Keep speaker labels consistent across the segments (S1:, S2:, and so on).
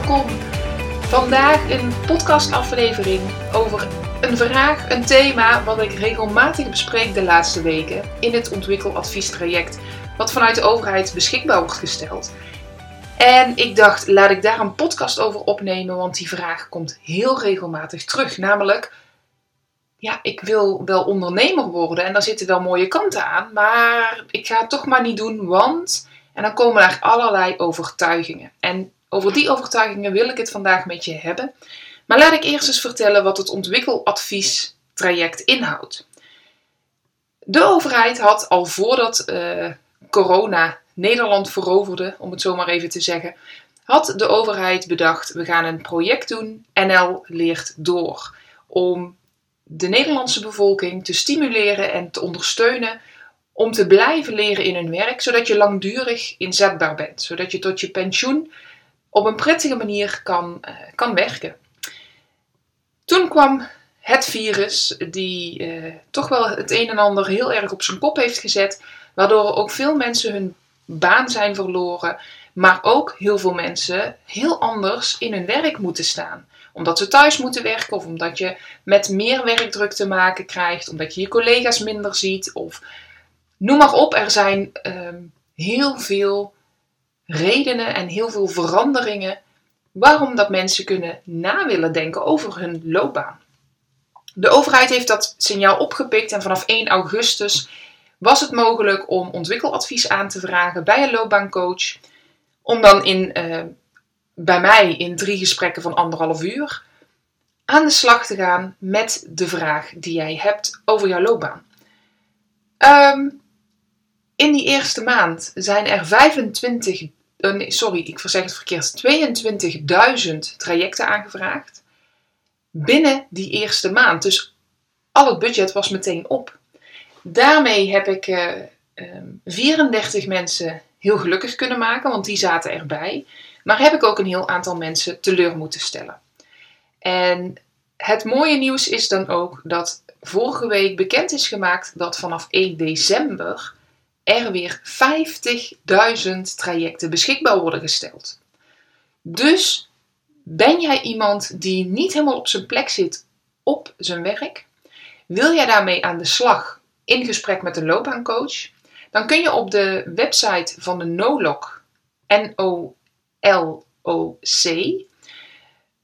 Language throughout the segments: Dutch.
S1: Welkom. Vandaag een podcastaflevering over een vraag, een thema wat ik regelmatig bespreek de laatste weken in het ontwikkeladviestraject, wat vanuit de overheid beschikbaar wordt gesteld. En ik dacht, laat ik daar een podcast over opnemen, want die vraag komt heel regelmatig terug. Namelijk, ja, ik wil wel ondernemer worden en daar zitten wel mooie kanten aan, maar ik ga het toch maar niet doen, want. En dan komen er allerlei overtuigingen. En over die overtuigingen wil ik het vandaag met je hebben. Maar laat ik eerst eens vertellen wat het ontwikkeladviestraject inhoudt. De overheid had al voordat uh, corona Nederland veroverde, om het zo maar even te zeggen, had de overheid bedacht: we gaan een project doen, NL leert door, om de Nederlandse bevolking te stimuleren en te ondersteunen om te blijven leren in hun werk, zodat je langdurig inzetbaar bent, zodat je tot je pensioen op een prettige manier kan, uh, kan werken. Toen kwam het virus, die uh, toch wel het een en ander heel erg op zijn kop heeft gezet, waardoor ook veel mensen hun baan zijn verloren, maar ook heel veel mensen heel anders in hun werk moeten staan. Omdat ze thuis moeten werken of omdat je met meer werkdruk te maken krijgt, omdat je je collega's minder ziet of noem maar op. Er zijn uh, heel veel redenen en heel veel veranderingen waarom dat mensen kunnen na willen denken over hun loopbaan. De overheid heeft dat signaal opgepikt en vanaf 1 augustus was het mogelijk om ontwikkeladvies aan te vragen bij een loopbaancoach. Om dan in, uh, bij mij in drie gesprekken van anderhalf uur aan de slag te gaan met de vraag die jij hebt over jouw loopbaan. Um, in die eerste maand zijn er 25, nee, sorry, ik verzeg het verkeerd, 22.000 trajecten aangevraagd. Binnen die eerste maand. Dus al het budget was meteen op. Daarmee heb ik uh, um, 34 mensen heel gelukkig kunnen maken, want die zaten erbij. Maar heb ik ook een heel aantal mensen teleur moeten stellen. En het mooie nieuws is dan ook dat vorige week bekend is gemaakt dat vanaf 1 december er weer 50.000 trajecten beschikbaar worden gesteld. Dus ben jij iemand die niet helemaal op zijn plek zit op zijn werk? Wil jij daarmee aan de slag in gesprek met een loopbaancoach? Dan kun je op de website van de NOLOC, N-O-L-O-C,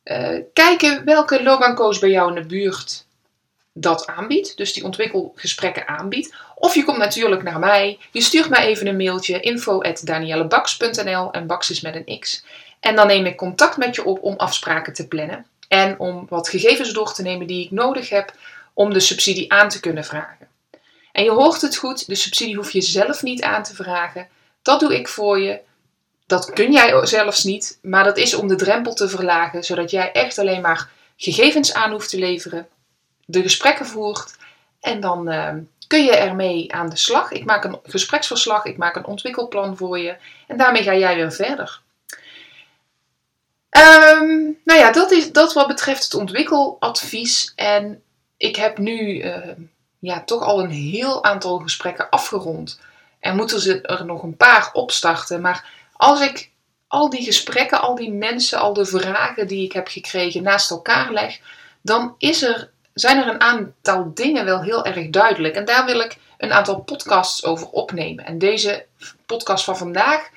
S1: uh, kijken welke loopbaancoach bij jou in de buurt dat aanbiedt, dus die ontwikkelgesprekken aanbiedt. Of je komt natuurlijk naar mij, je stuurt mij even een mailtje info.daniellebaks.nl en Baks is met een X. En dan neem ik contact met je op om afspraken te plannen en om wat gegevens door te nemen die ik nodig heb om de subsidie aan te kunnen vragen. En je hoort het goed, de subsidie hoef je zelf niet aan te vragen. Dat doe ik voor je. Dat kun jij zelfs niet, maar dat is om de drempel te verlagen, zodat jij echt alleen maar gegevens aan hoeft te leveren de gesprekken voert. En dan uh, kun je ermee aan de slag. Ik maak een gespreksverslag, ik maak een ontwikkelplan voor je. En daarmee ga jij weer verder. Um, nou ja, dat is dat wat betreft het ontwikkeladvies. En ik heb nu uh, ja, toch al een heel aantal gesprekken afgerond. En moeten er nog een paar opstarten. Maar als ik al die gesprekken, al die mensen, al de vragen die ik heb gekregen naast elkaar leg, dan is er zijn er een aantal dingen wel heel erg duidelijk. En daar wil ik een aantal podcasts over opnemen. En deze podcast van vandaag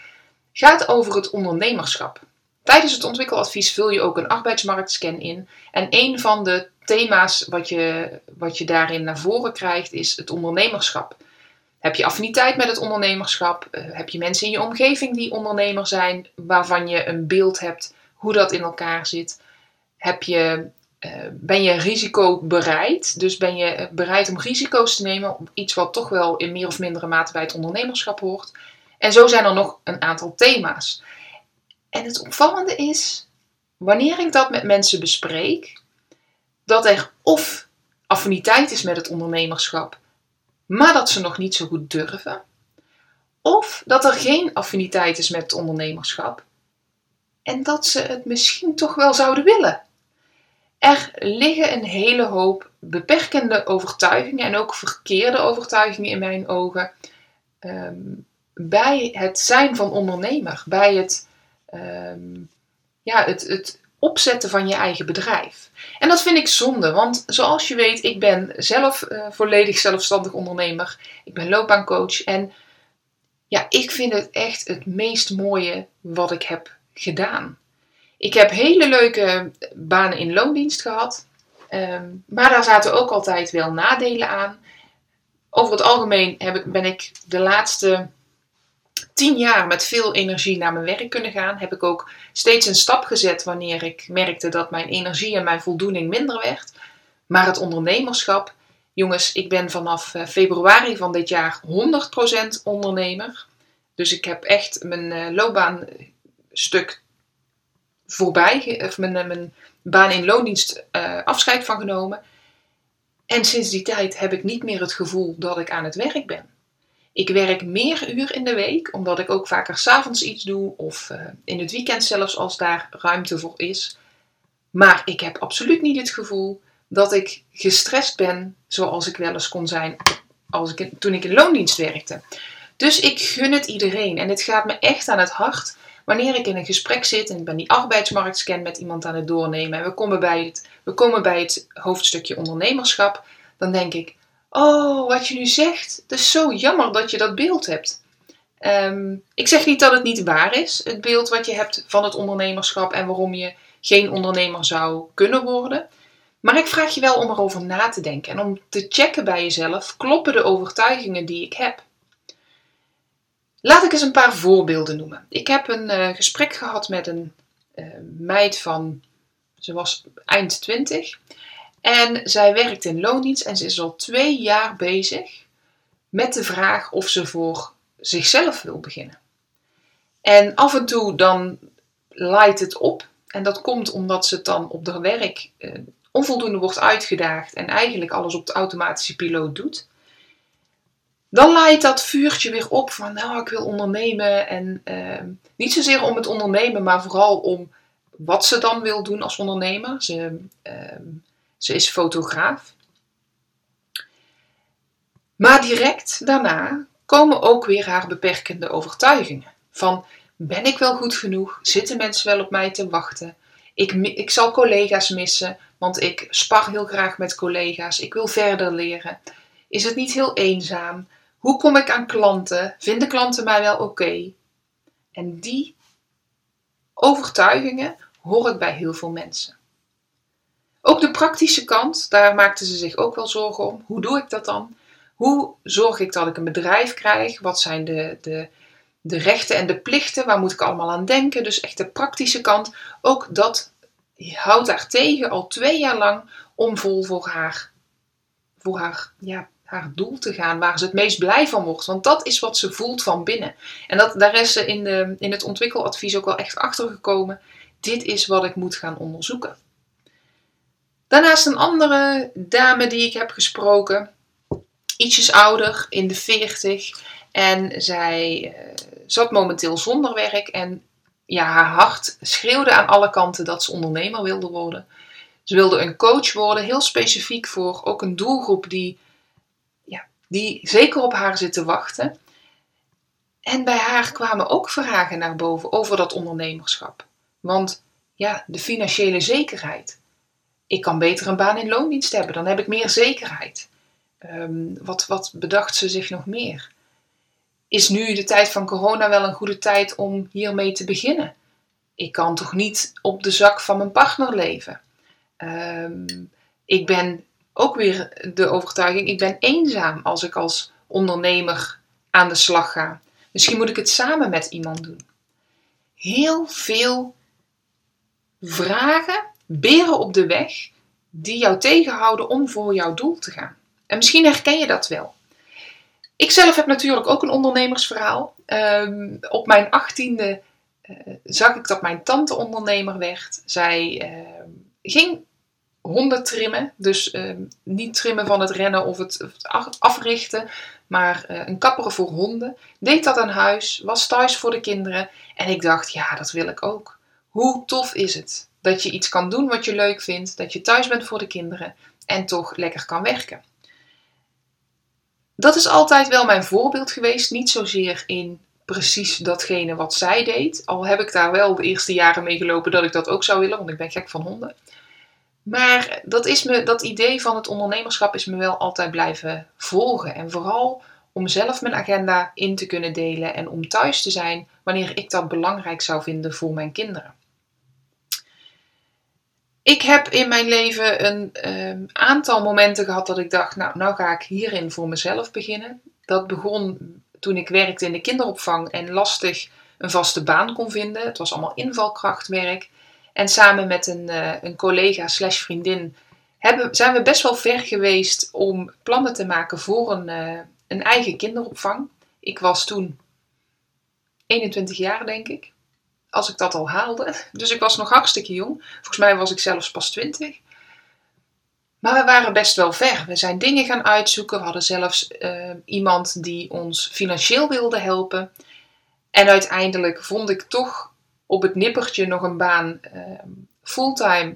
S1: gaat over het ondernemerschap. Tijdens het ontwikkeladvies vul je ook een arbeidsmarktscan in. En een van de thema's wat je, wat je daarin naar voren krijgt is het ondernemerschap. Heb je affiniteit met het ondernemerschap? Eh, heb je mensen in je omgeving die ondernemer zijn, waarvan je een beeld hebt hoe dat in elkaar zit? Heb je ben je risicobereid? Dus ben je bereid om risico's te nemen op iets wat toch wel in meer of mindere mate bij het ondernemerschap hoort? En zo zijn er nog een aantal thema's. En het opvallende is wanneer ik dat met mensen bespreek, dat er of affiniteit is met het ondernemerschap, maar dat ze nog niet zo goed durven, of dat er geen affiniteit is met het ondernemerschap en dat ze het misschien toch wel zouden willen. Er liggen een hele hoop beperkende overtuigingen en ook verkeerde overtuigingen in mijn ogen ehm, bij het zijn van ondernemer, bij het, ehm, ja, het, het opzetten van je eigen bedrijf. En dat vind ik zonde, want zoals je weet, ik ben zelf uh, volledig zelfstandig ondernemer. Ik ben loopbaancoach en ja, ik vind het echt het meest mooie wat ik heb gedaan. Ik heb hele leuke banen in loondienst gehad, ehm, maar daar zaten ook altijd wel nadelen aan. Over het algemeen heb ik, ben ik de laatste tien jaar met veel energie naar mijn werk kunnen gaan. Heb ik ook steeds een stap gezet wanneer ik merkte dat mijn energie en mijn voldoening minder werd. Maar het ondernemerschap, jongens, ik ben vanaf eh, februari van dit jaar 100% ondernemer. Dus ik heb echt mijn uh, loopbaanstuk voorbij, of mijn, mijn baan in loondienst uh, afscheid van genomen. En sinds die tijd heb ik niet meer het gevoel dat ik aan het werk ben. Ik werk meer uur in de week, omdat ik ook vaker s'avonds iets doe of in het weekend zelfs als daar ruimte voor is. Maar ik heb absoluut niet het gevoel dat ik gestrest ben zoals ik wel eens kon zijn als ik, toen ik in loondienst werkte. Dus ik gun het iedereen en het gaat me echt aan het hart wanneer ik in een gesprek zit en ik ben die arbeidsmarktscan met iemand aan het doornemen en we komen bij het, we komen bij het hoofdstukje ondernemerschap, dan denk ik, oh, wat je nu zegt, het is zo jammer dat je dat beeld hebt. Ehm, ik zeg niet dat het niet waar is, het beeld wat je hebt van het ondernemerschap en waarom je geen ondernemer zou kunnen worden. Maar ik vraag je wel om erover na te denken en om te checken bij jezelf, kloppen de overtuigingen die ik heb? Laat ik eens een paar voorbeelden noemen. Ik heb een uh, gesprek gehad met een uh, meid van, ze was eind 20. En zij werkt in loondienst en ze is al twee jaar bezig met de vraag of ze voor zichzelf wil beginnen. En af en toe dan laait het op. En dat komt omdat ze het dan op haar werk uh, onvoldoende wordt uitgedaagd en eigenlijk alles op de automatische piloot doet dan laait dat vuurtje weer op van nou, ik wil ondernemen. En uh, niet zozeer om het ondernemen, maar vooral om wat ze dan wil doen als ondernemer. Ze, uh, ze is fotograaf. Maar direct daarna komen ook weer haar beperkende overtuigingen. Van ben ik wel goed genoeg? Zitten mensen wel op mij te wachten? Ik, ik zal collega's missen, want ik spar heel graag met collega's. Ik wil verder leren. Is het niet heel eenzaam? Hoe kom ik aan klanten? Vinden klanten mij wel oké? En die overtuigingen hoor ik bij heel veel mensen. Ook de praktische kant, daar maakten ze zich ook wel zorgen om. Hoe doe ik dat dan? Hoe zorg ik dat ik een bedrijf krijg? Wat zijn de, de, de rechten en de plichten? Waar moet ik allemaal aan denken? Dus echt de praktische kant. Ook dat houdt haar tegen al twee jaar lang om vol voor haar, voor haar ja, haar doel te gaan, waar ze het meest blij van wordt. Want dat is wat ze voelt van binnen. En dat, daar is ze in, de, in het ontwikkeladvies ook wel echt achter gekomen. Dit is wat ik moet gaan onderzoeken. Daarnaast een andere dame die ik heb gesproken, ietsjes ouder, in de 40. En zij uh, zat momenteel zonder werk en ja, haar hart schreeuwde aan alle kanten dat ze ondernemer wilde worden. Ze wilde een coach worden, heel specifiek voor ook een doelgroep die die zeker op haar zitten wachten. En bij haar kwamen ook vragen naar boven over dat ondernemerschap. Want ja, de financiële zekerheid. Ik kan beter een baan in loondienst hebben, dan heb ik meer zekerheid. Ehm, wat, wat bedacht ze zich nog meer? Is nu de tijd van corona wel een goede tijd om hiermee te beginnen? Ik kan toch niet op de zak van mijn partner leven? Um, ik ben ook weer de overtuiging, ik ben eenzaam als ik als ondernemer aan de slag ga. Misschien moet ik het samen met iemand doen. Heel veel vragen, beren op de weg, die jou tegenhouden om voor jouw doel te gaan. En misschien herken je dat wel. Ik zelf heb natuurlijk ook een ondernemersverhaal. Um, op mijn achttiende zag ik dat mijn tante ondernemer werd. Zij ehm, ging honden trimmen. Dus ehm, niet trimmen van het rennen of het, africhten, maar uh, een kapper voor honden. Deed dat aan huis, was thuis voor de kinderen. En ik dacht, ja, dat wil ik ook. Hoe tof is het dat je iets kan doen wat je leuk vindt, dat je thuis bent voor de kinderen en toch lekker kan werken. Dat is altijd wel mijn voorbeeld geweest, niet zozeer in precies datgene wat zij deed. Al heb ik daar wel de eerste jaren mee gelopen dat ik dat ook zou willen, want ik ben gek van honden. Maar dat, is me, dat idee van het ondernemerschap is me wel altijd blijven volgen. En vooral om zelf mijn agenda in te kunnen delen en om thuis te zijn wanneer ik dat belangrijk zou vinden voor mijn kinderen. Ik heb in mijn leven een um, aantal momenten gehad dat ik dacht, nou, nou ga ik hierin voor mezelf beginnen. Dat begon toen ik werkte in de kinderopvang en lastig een vaste baan kon vinden. Het was allemaal invalkrachtwerk. En samen met een, uh, een collega slash vriendin hebben, zijn we best wel ver geweest om plannen te maken voor een, uh, een eigen kinderopvang. Ik was toen 21 jaar, denk ik. Als ik dat al haalde. Dus ik was nog hartstikke jong. Volgens mij was ik zelfs pas 20. Maar we waren best wel ver. We zijn dingen gaan uitzoeken. We hadden zelfs uh, iemand die ons financieel wilde helpen. En uiteindelijk vond ik toch op het nippertje nog een baan uh, fulltime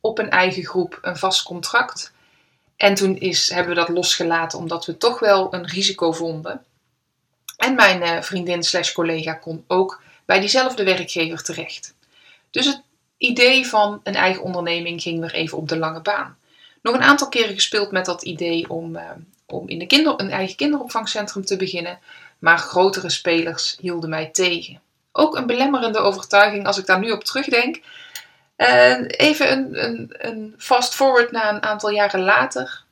S1: op een eigen groep, een vast contract. En toen is, hebben we dat losgelaten omdat we toch wel een risico vonden. En mijn uh, vriendin slash collega kon ook bij diezelfde werkgever terecht. Dus het idee van een eigen onderneming ging weer even op de lange baan. Nog een aantal keren gespeeld met dat idee om, uh, om in de kinder, een eigen kinderopvangcentrum te beginnen, maar grotere spelers hielden mij tegen. Ook een belemmerende overtuiging als ik daar nu op terugdenk. Even een, een, een fast forward naar een aantal jaren later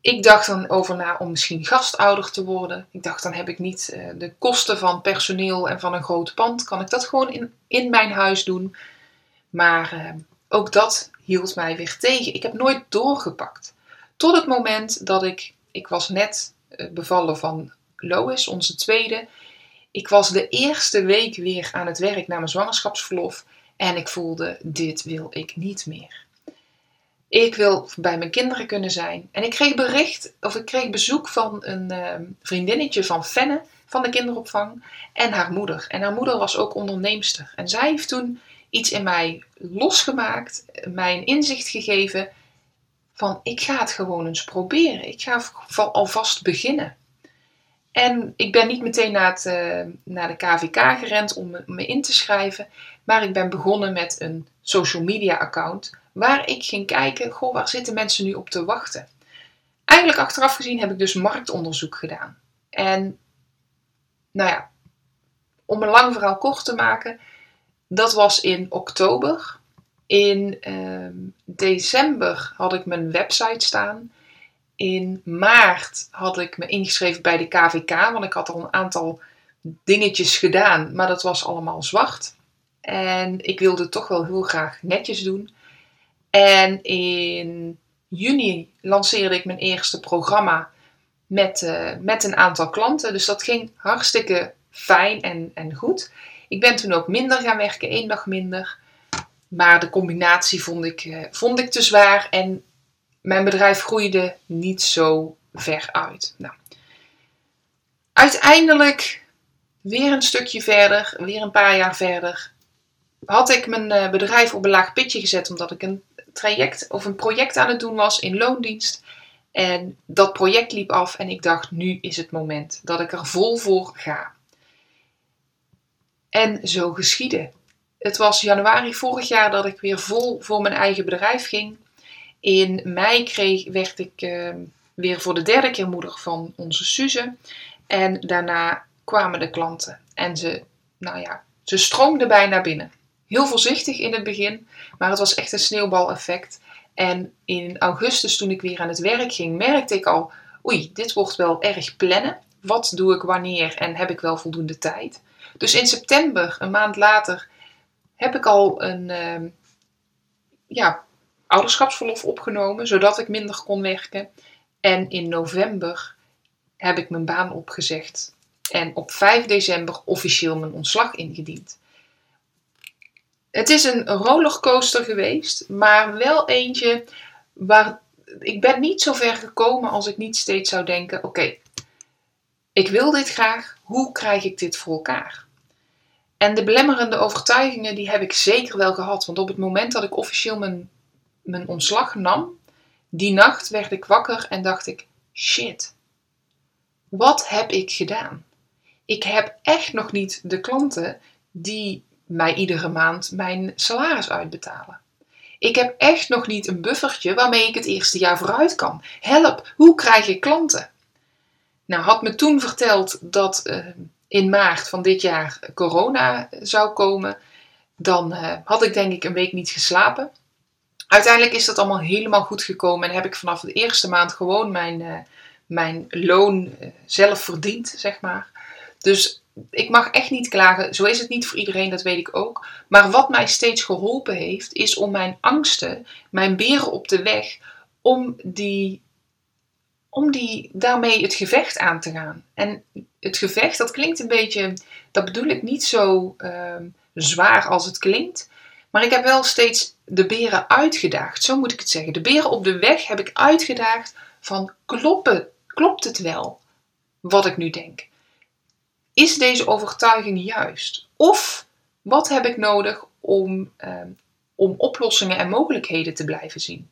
S1: ik dacht dan over na om misschien gastouder te worden. Ik dacht dan heb ik niet uh, de kosten van personeel en van een groot pand. Kan ik dat gewoon in, in mijn huis doen? Maar uh, ook dat hield mij weer tegen. Ik heb nooit doorgepakt. Tot het moment dat ik, ik was net uh, bevallen van Lois, onze tweede. Ik was de eerste week weer aan het werk na mijn zwangerschapsverlof. En ik voelde, dit wil ik niet meer. Ik wil bij mijn kinderen kunnen zijn. En ik kreeg bericht, of ik kreeg bezoek van een uh, vriendinnetje van Fenne van de kinderopvang en haar moeder. En haar moeder was ook onderneemster. En zij heeft toen iets in mij losgemaakt, mij een inzicht gegeven van ik ga het gewoon eens proberen. Ik ga alvast beginnen. En ik ben niet meteen naar, het, uh, naar de KVK gerend om me in te schrijven, maar ik ben begonnen met een social media account waar ik ging kijken, goh, waar zitten mensen nu op te wachten? Eigenlijk achteraf gezien heb ik dus marktonderzoek gedaan. En nou ja, om een lang verhaal kort te maken, dat was in oktober. In uh, december had ik mijn website staan. In maart had ik me ingeschreven bij de KVK, want ik had al een aantal dingetjes gedaan, maar dat was allemaal zwart. En ik wilde toch wel heel graag netjes doen. En in juni lanceerde ik mijn eerste programma met, uh, met een aantal klanten. Dus dat ging hartstikke fijn en, en goed. Ik ben toen ook minder gaan werken, één dag minder. Maar de combinatie vond ik, uh, vond ik te zwaar en mijn bedrijf groeide niet zo ver uit. Nou, uiteindelijk weer een stukje verder, weer een paar jaar verder, had ik mijn uh, bedrijf op een laag pitje gezet omdat ik een traject of een project aan het doen was in loondienst. En dat project liep af en ik dacht, nu is het moment dat ik er vol voor ga. En zo geschiedde. Het was januari vorig jaar dat ik weer vol voor mijn eigen bedrijf ging. In mei kreeg, werd ik uh, weer voor de derde keer moeder van onze Suze. En daarna kwamen de klanten. En ze, nou ja, ze stroomden bijna binnen heel voorzichtig in het begin, maar het was echt een sneeuwbaleffect. En in augustus, toen ik weer aan het werk ging, merkte ik al: oei, dit wordt wel erg plannen. Wat doe ik wanneer en heb ik wel voldoende tijd? Dus in september, een maand later, heb ik al een uh, ja, ouderschapsverlof opgenomen, zodat ik minder kon werken. En in november heb ik mijn baan opgezegd En op 5 december officieel mijn ontslag ingediend. Het is een rollercoaster geweest, maar wel eentje waar ik ben niet zo ver gekomen als ik niet steeds zou denken: oké, ik wil dit graag, hoe krijg ik dit voor elkaar? En de belemmerende overtuigingen die heb ik zeker wel gehad, want op het moment dat ik officieel mijn, mijn ontslag nam, die nacht werd ik wakker en dacht ik: shit, wat heb ik gedaan? Ik heb echt nog niet de klanten die mij iedere maand mijn salaris uitbetalen. Ik heb echt nog niet een buffertje waarmee ik het eerste jaar vooruit kan. Help, hoe krijg ik klanten? Nou, had me toen verteld dat uh, in maart van dit jaar corona zou komen, dan uh, had ik denk ik een week niet geslapen. Uiteindelijk is dat allemaal helemaal goed gekomen en heb ik vanaf de eerste maand gewoon mijn, uh, mijn loon zelf verdiend, zeg maar. Dus ik mag echt niet klagen. Zo is het niet voor iedereen, dat weet ik ook. Maar wat mij steeds geholpen heeft, is om mijn angsten, mijn beren op de weg, om die, om die daarmee het gevecht aan te gaan. En het gevecht, dat klinkt een beetje, dat bedoel ik niet zo uh, zwaar als het klinkt. Maar ik heb wel steeds de beren uitgedaagd, zo moet ik het zeggen. De beren op de weg heb ik uitgedaagd van kloppen, klopt het wel wat ik nu denk? is deze overtuiging juist? Of wat heb ik nodig om, uh, om oplossingen en mogelijkheden te blijven zien?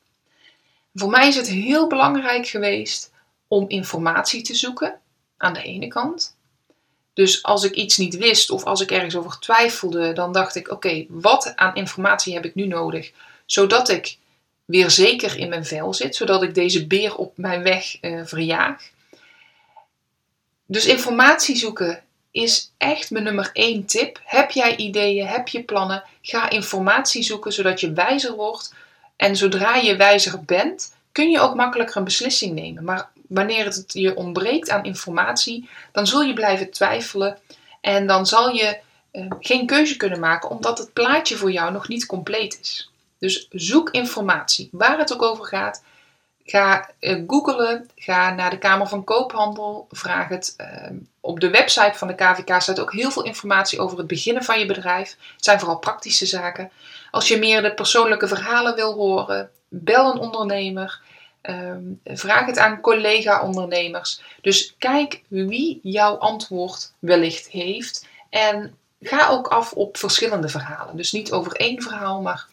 S1: Voor mij is het heel belangrijk geweest om informatie te zoeken, aan de ene kant. Dus als ik iets niet wist of als ik ergens over twijfelde, dan dacht ik: oké, wat aan informatie heb ik nu nodig, zodat ik weer zeker in mijn vel zit, zodat ik deze beer op mijn weg uh, verjaag. Dus informatie zoeken is echt mijn nummer één tip. Heb jij ideeën, heb je plannen, ga informatie zoeken zodat je wijzer wordt. En zodra je wijzer bent, kun je ook makkelijker een beslissing nemen. Maar wanneer het je ontbreekt aan informatie, dan zul je blijven twijfelen en dan zal je eh, geen keuze kunnen maken omdat het plaatje voor jou nog niet compleet is. Dus zoek informatie, waar het ook over gaat. Ga uh, googlen, ga naar de Kamer van Koophandel, vraag het. Uh, op de website van de KVK staat ook heel veel informatie over het beginnen van je bedrijf. Het zijn vooral praktische zaken. Als je meer de persoonlijke verhalen wil horen, bel een ondernemer. Um, vraag het aan collega-ondernemers. Dus kijk wie jouw antwoord wellicht heeft. En ga ook af op verschillende verhalen. Dus niet over één verhaal, maar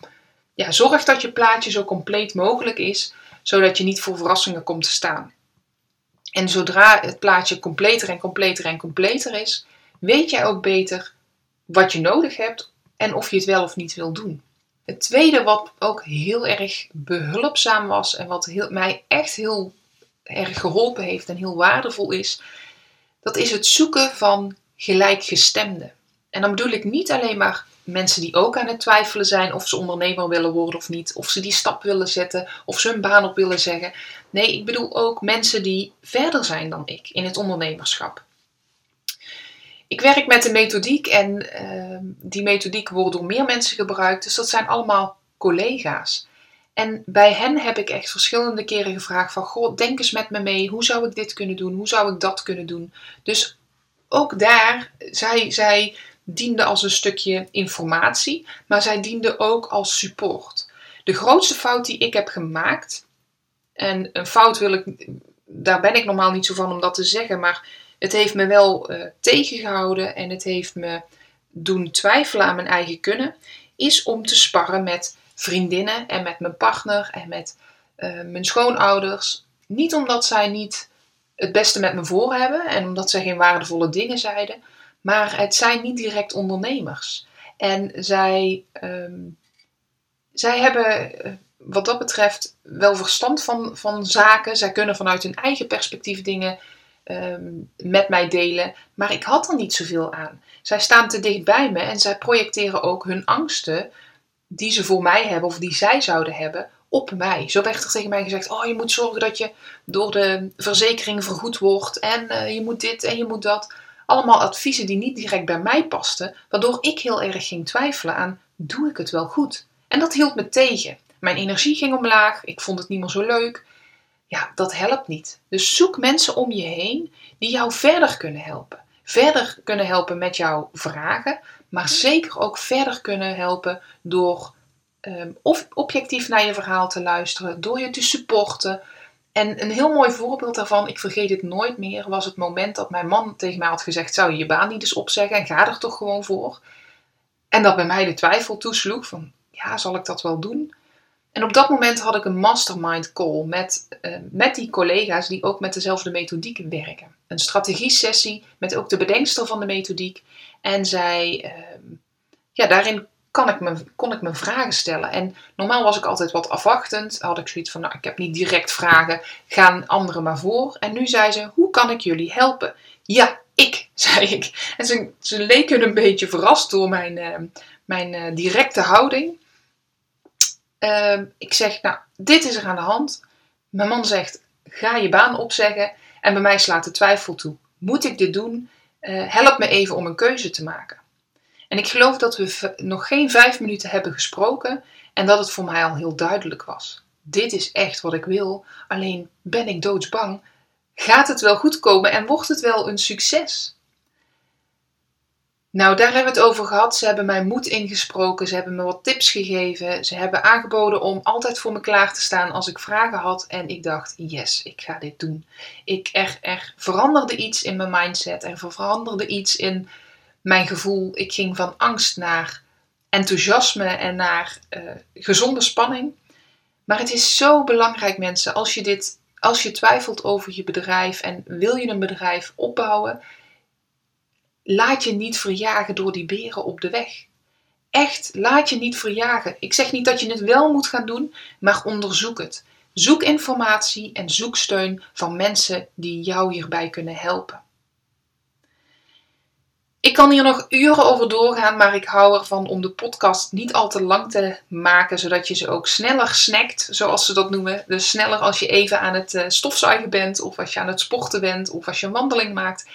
S1: ja, zorg dat je plaatje zo compleet mogelijk is zodat je niet voor verrassingen komt te staan. En zodra het plaatje completer en completer en completer is, weet jij ook beter wat je nodig hebt en of je het wel of niet wil doen. Het tweede wat ook heel erg behulpzaam was en wat mij echt heel erg geholpen heeft en heel waardevol is, dat is het zoeken van gelijkgestemden. En dan bedoel ik niet alleen maar mensen die ook aan het twijfelen zijn of ze ondernemer willen worden of niet, of ze die stap willen zetten, of ze hun baan op willen zeggen. Nee, ik bedoel ook mensen die verder zijn dan ik in het ondernemerschap. Ik werk met een methodiek en uh, die methodiek wordt door meer mensen gebruikt, dus dat zijn allemaal collega's. En bij hen heb ik echt verschillende keren gevraagd van, goh, denk eens met me mee, hoe zou ik dit kunnen doen, hoe zou ik dat kunnen doen. Dus ook daar, zij, zij diende als een stukje informatie, maar zij diende ook als support. De grootste fout die ik heb gemaakt, en een fout wil ik, daar ben ik normaal niet zo van om dat te zeggen, maar het heeft me wel uh, tegengehouden en het heeft me doen twijfelen aan mijn eigen kunnen, is om te sparren met vriendinnen en met mijn partner en met uh, mijn schoonouders. Niet omdat zij niet het beste met me voor hebben en omdat zij geen waardevolle dingen zeiden, maar het zijn niet direct ondernemers. En zij, um, zij hebben eh, wat dat betreft wel verstand van, van zaken. Zij kunnen vanuit hun eigen perspectief dingen um, met mij delen. Maar ik had er niet zoveel aan. Zij staan te dicht bij me en zij projecteren ook hun angsten die ze voor mij hebben of die zij zouden hebben op mij. Zo werd er tegen mij gezegd: Oh, je moet zorgen dat je door de verzekering vergoed wordt. En uh, je moet dit en je moet dat allemaal adviezen die niet direct bij mij pasten, waardoor ik heel erg ging twijfelen aan: doe ik het wel goed? En dat hield me tegen. Mijn energie ging omlaag, ik vond het niet meer zo leuk. Ja, dat helpt niet. Dus zoek mensen om je heen die jou verder kunnen helpen. verder kunnen helpen met jouw vragen, maar zeker ook verder kunnen helpen door ehm, of objectief naar je verhaal te luisteren, door je te supporten. En een heel mooi voorbeeld daarvan, ik vergeet het nooit meer, was het moment dat mijn man tegen mij had gezegd: Zou je je baan niet eens opzeggen en ga er toch gewoon voor? En dat bij mij de twijfel toesloeg: van ja, zal ik dat wel doen? En op dat moment had ik een mastermind call met, uh, met die collega's die ook met dezelfde methodiek werken. Een strategie-sessie met ook de bedenkster van de methodiek. En zij, uh, ja, daarin kan ik me, kon ik me vragen stellen. En normaal was ik altijd wat afwachtend. Had ik zoiets van, nou, ik heb niet direct vragen, gaan anderen maar voor. En nu zei ze, hoe kan ik jullie helpen? Ja, ik, zei ik. En ze, ze leken een beetje verrast door mijn, uh, mijn directe houding. Ehm, ik zeg, nou, dit is er aan de hand. Mijn man zegt, ga je baan opzeggen. En bij mij slaat de twijfel toe. Moet ik dit doen? Uh, help me even om een keuze te maken. En ik geloof dat we nog geen vijf minuten hebben gesproken en dat het voor mij al heel duidelijk was. Dit is echt wat ik wil, alleen ben ik doodsbang. Gaat het wel goed komen en wordt het wel een succes? Nou, daar hebben we het over gehad. Ze hebben mij moed ingesproken. Ze hebben me wat tips gegeven. Ze hebben aangeboden om altijd voor me klaar te staan als ik vragen had. En ik dacht, yes, ik ga dit doen. Ik, er, er veranderde iets in mijn mindset. Er veranderde iets in mijn gevoel. Ik ging van angst naar enthousiasme en naar uh, gezonde spanning. Maar het is zo belangrijk, mensen, als je, dit, als je twijfelt over je bedrijf en wil je een bedrijf opbouwen laat je niet verjagen door die beren op de weg. Echt, laat je niet verjagen. Ik zeg niet dat je het wel moet gaan doen, maar onderzoek het. Zoek informatie en zoek steun van mensen die jou hierbij kunnen helpen. Ik kan hier nog uren over doorgaan, maar ik hou ervan om de podcast niet al te lang te maken, zodat je ze ook sneller snackt, zoals ze dat noemen. Dus sneller als je even aan het eh, stofzuigen bent, of als je aan het sporten bent, of als je een wandeling maakt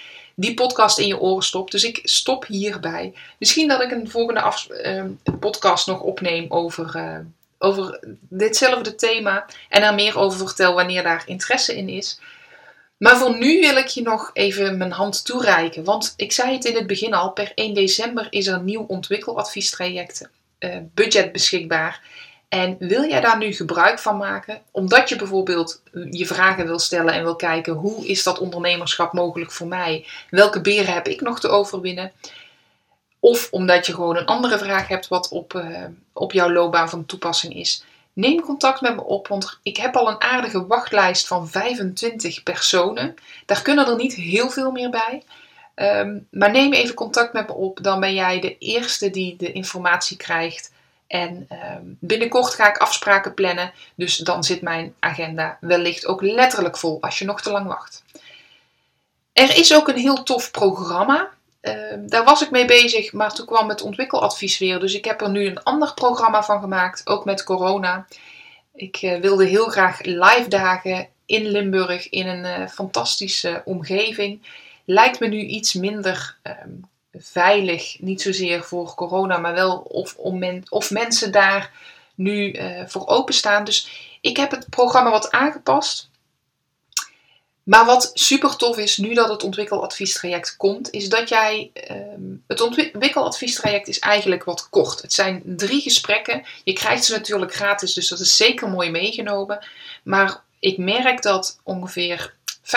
S1: die podcast in je oren stopt. Dus ik stop hierbij. Misschien dat ik een volgende af, uh, podcast nog opneem over, uh, over ditzelfde thema. En er meer over vertel wanneer daar interesse in is. Maar voor nu wil ik je nog even mijn hand toereiken. Want ik zei het in het begin al, per 1 december is er een nieuw ontwikkeladviestraject uh, budget beschikbaar. En wil jij daar nu gebruik van maken, omdat je bijvoorbeeld je vragen wil stellen en wil kijken hoe is dat ondernemerschap mogelijk voor mij? Welke beren heb ik nog te overwinnen? Of omdat je gewoon een andere vraag hebt wat op, uh, op jouw loopbaan van toepassing is. Neem contact met me op, want ik heb al een aardige wachtlijst van 25 personen. Daar kunnen er niet heel veel meer bij. Um, maar neem even contact met me op, dan ben jij de eerste die de informatie krijgt en ehm, binnenkort ga ik afspraken plannen. Dus dan zit mijn agenda wellicht ook letterlijk vol als je nog te lang wacht. Er is ook een heel tof programma. Ehm, daar was ik mee bezig, maar toen kwam het ontwikkeladvies weer. Dus ik heb er nu een ander programma van gemaakt, ook met corona. Ik eh, wilde heel graag live dagen in Limburg in een uh, fantastische omgeving. Lijkt me nu iets minder ehm, veilig, niet zozeer voor corona, maar wel of, om of mensen daar nu uh, voor openstaan. Dus ik heb het programma wat aangepast. Maar wat super tof is, nu dat het ontwikkeladviestraject komt, is dat jij. Uh, het ontwikkeladviestraject is eigenlijk wat kort. Het zijn drie gesprekken. Je krijgt ze natuurlijk gratis, dus dat is zeker mooi meegenomen. Maar ik merk dat ongeveer 50%,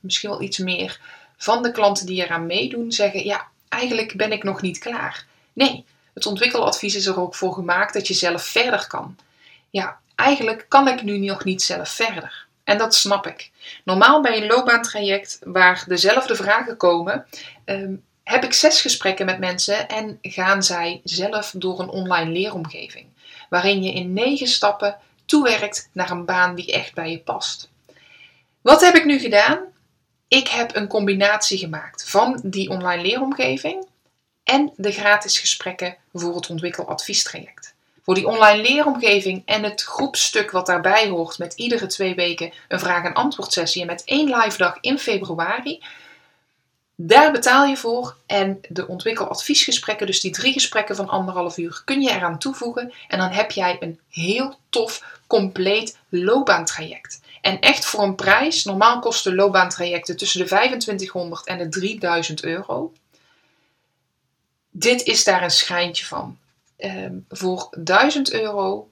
S1: misschien wel iets meer, van de klanten die eraan meedoen zeggen: Ja, eigenlijk ben ik nog niet klaar. Nee, het ontwikkeladvies is er ook voor gemaakt dat je zelf verder kan. Ja, eigenlijk kan ik nu nog niet zelf verder. En dat snap ik. Normaal bij een loopbaantraject waar dezelfde vragen komen, ehm, heb ik zes gesprekken met mensen en gaan zij zelf door een online leeromgeving. Waarin je in negen stappen toewerkt naar een baan die echt bij je past. Wat heb ik nu gedaan? Ik heb een combinatie gemaakt van die online leeromgeving en de gratis gesprekken voor het ontwikkeladviestraject. Voor die online leeromgeving en het groepstuk wat daarbij hoort met iedere twee weken een vraag- en antwoord sessie en met één live dag in februari. Daar betaal je voor en de ontwikkeladviesgesprekken, dus die drie gesprekken van anderhalf uur, kun je eraan toevoegen en dan heb jij een heel tof, compleet loopbaantraject. En echt voor een prijs. Normaal kosten loopbaantrajecten tussen de 2500 en de 3000 euro. Dit is daar een schijntje van. Ehm, voor 1000 euro.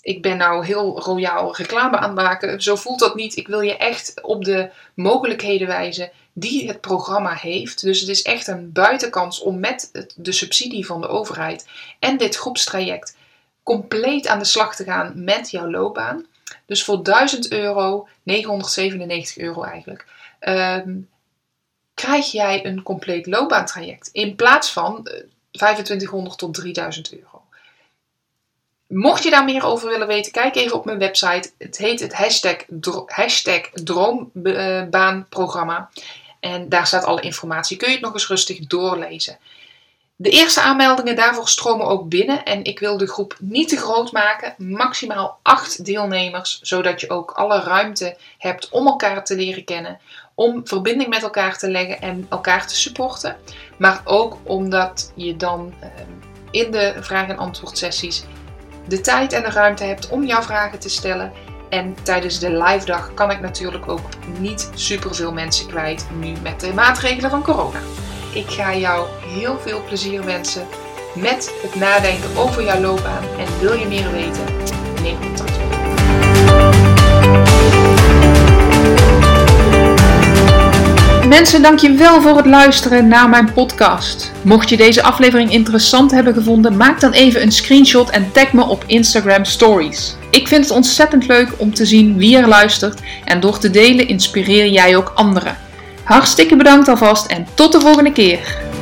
S1: Ik ben nou heel royaal reclame aan het maken. Zo voelt dat niet. Ik wil je echt op de mogelijkheden wijzen die het programma heeft. Dus het is echt een buitenkans om met de subsidie van de overheid en dit groepstraject compleet aan de slag te gaan met jouw loopbaan. Dus voor 1000 euro, 997 euro eigenlijk, ehm, krijg jij een compleet loopbaantraject in plaats van 2500 eh, tot 3000 euro. Mocht je daar meer over willen weten, kijk even op mijn website. Het heet het hashtag, hashtag Droombaanprogramma. En daar staat alle informatie. Kun je het nog eens rustig doorlezen. De eerste aanmeldingen daarvoor stromen ook binnen en ik wil de groep niet te groot maken, maximaal 8 deelnemers, zodat je ook alle ruimte hebt om elkaar te leren kennen, om verbinding met elkaar te leggen en elkaar te supporten, maar ook omdat je dan ehm, in de vraag- en antwoord sessies de tijd en de ruimte hebt om jouw vragen te stellen. En tijdens de live dag kan ik natuurlijk ook niet super veel mensen kwijt nu met de maatregelen van corona. Ik ga jou heel veel plezier wensen met het nadenken over jouw loopbaan. En wil je meer weten? Neem contact op. Mensen, dankjewel voor het luisteren naar mijn podcast. Mocht je deze aflevering interessant hebben gevonden, maak dan even een screenshot en tag me op Instagram Stories. Ik vind het ontzettend leuk om te zien wie er luistert en door te delen inspireer jij ook anderen. Hartstikke bedankt alvast en tot de volgende keer.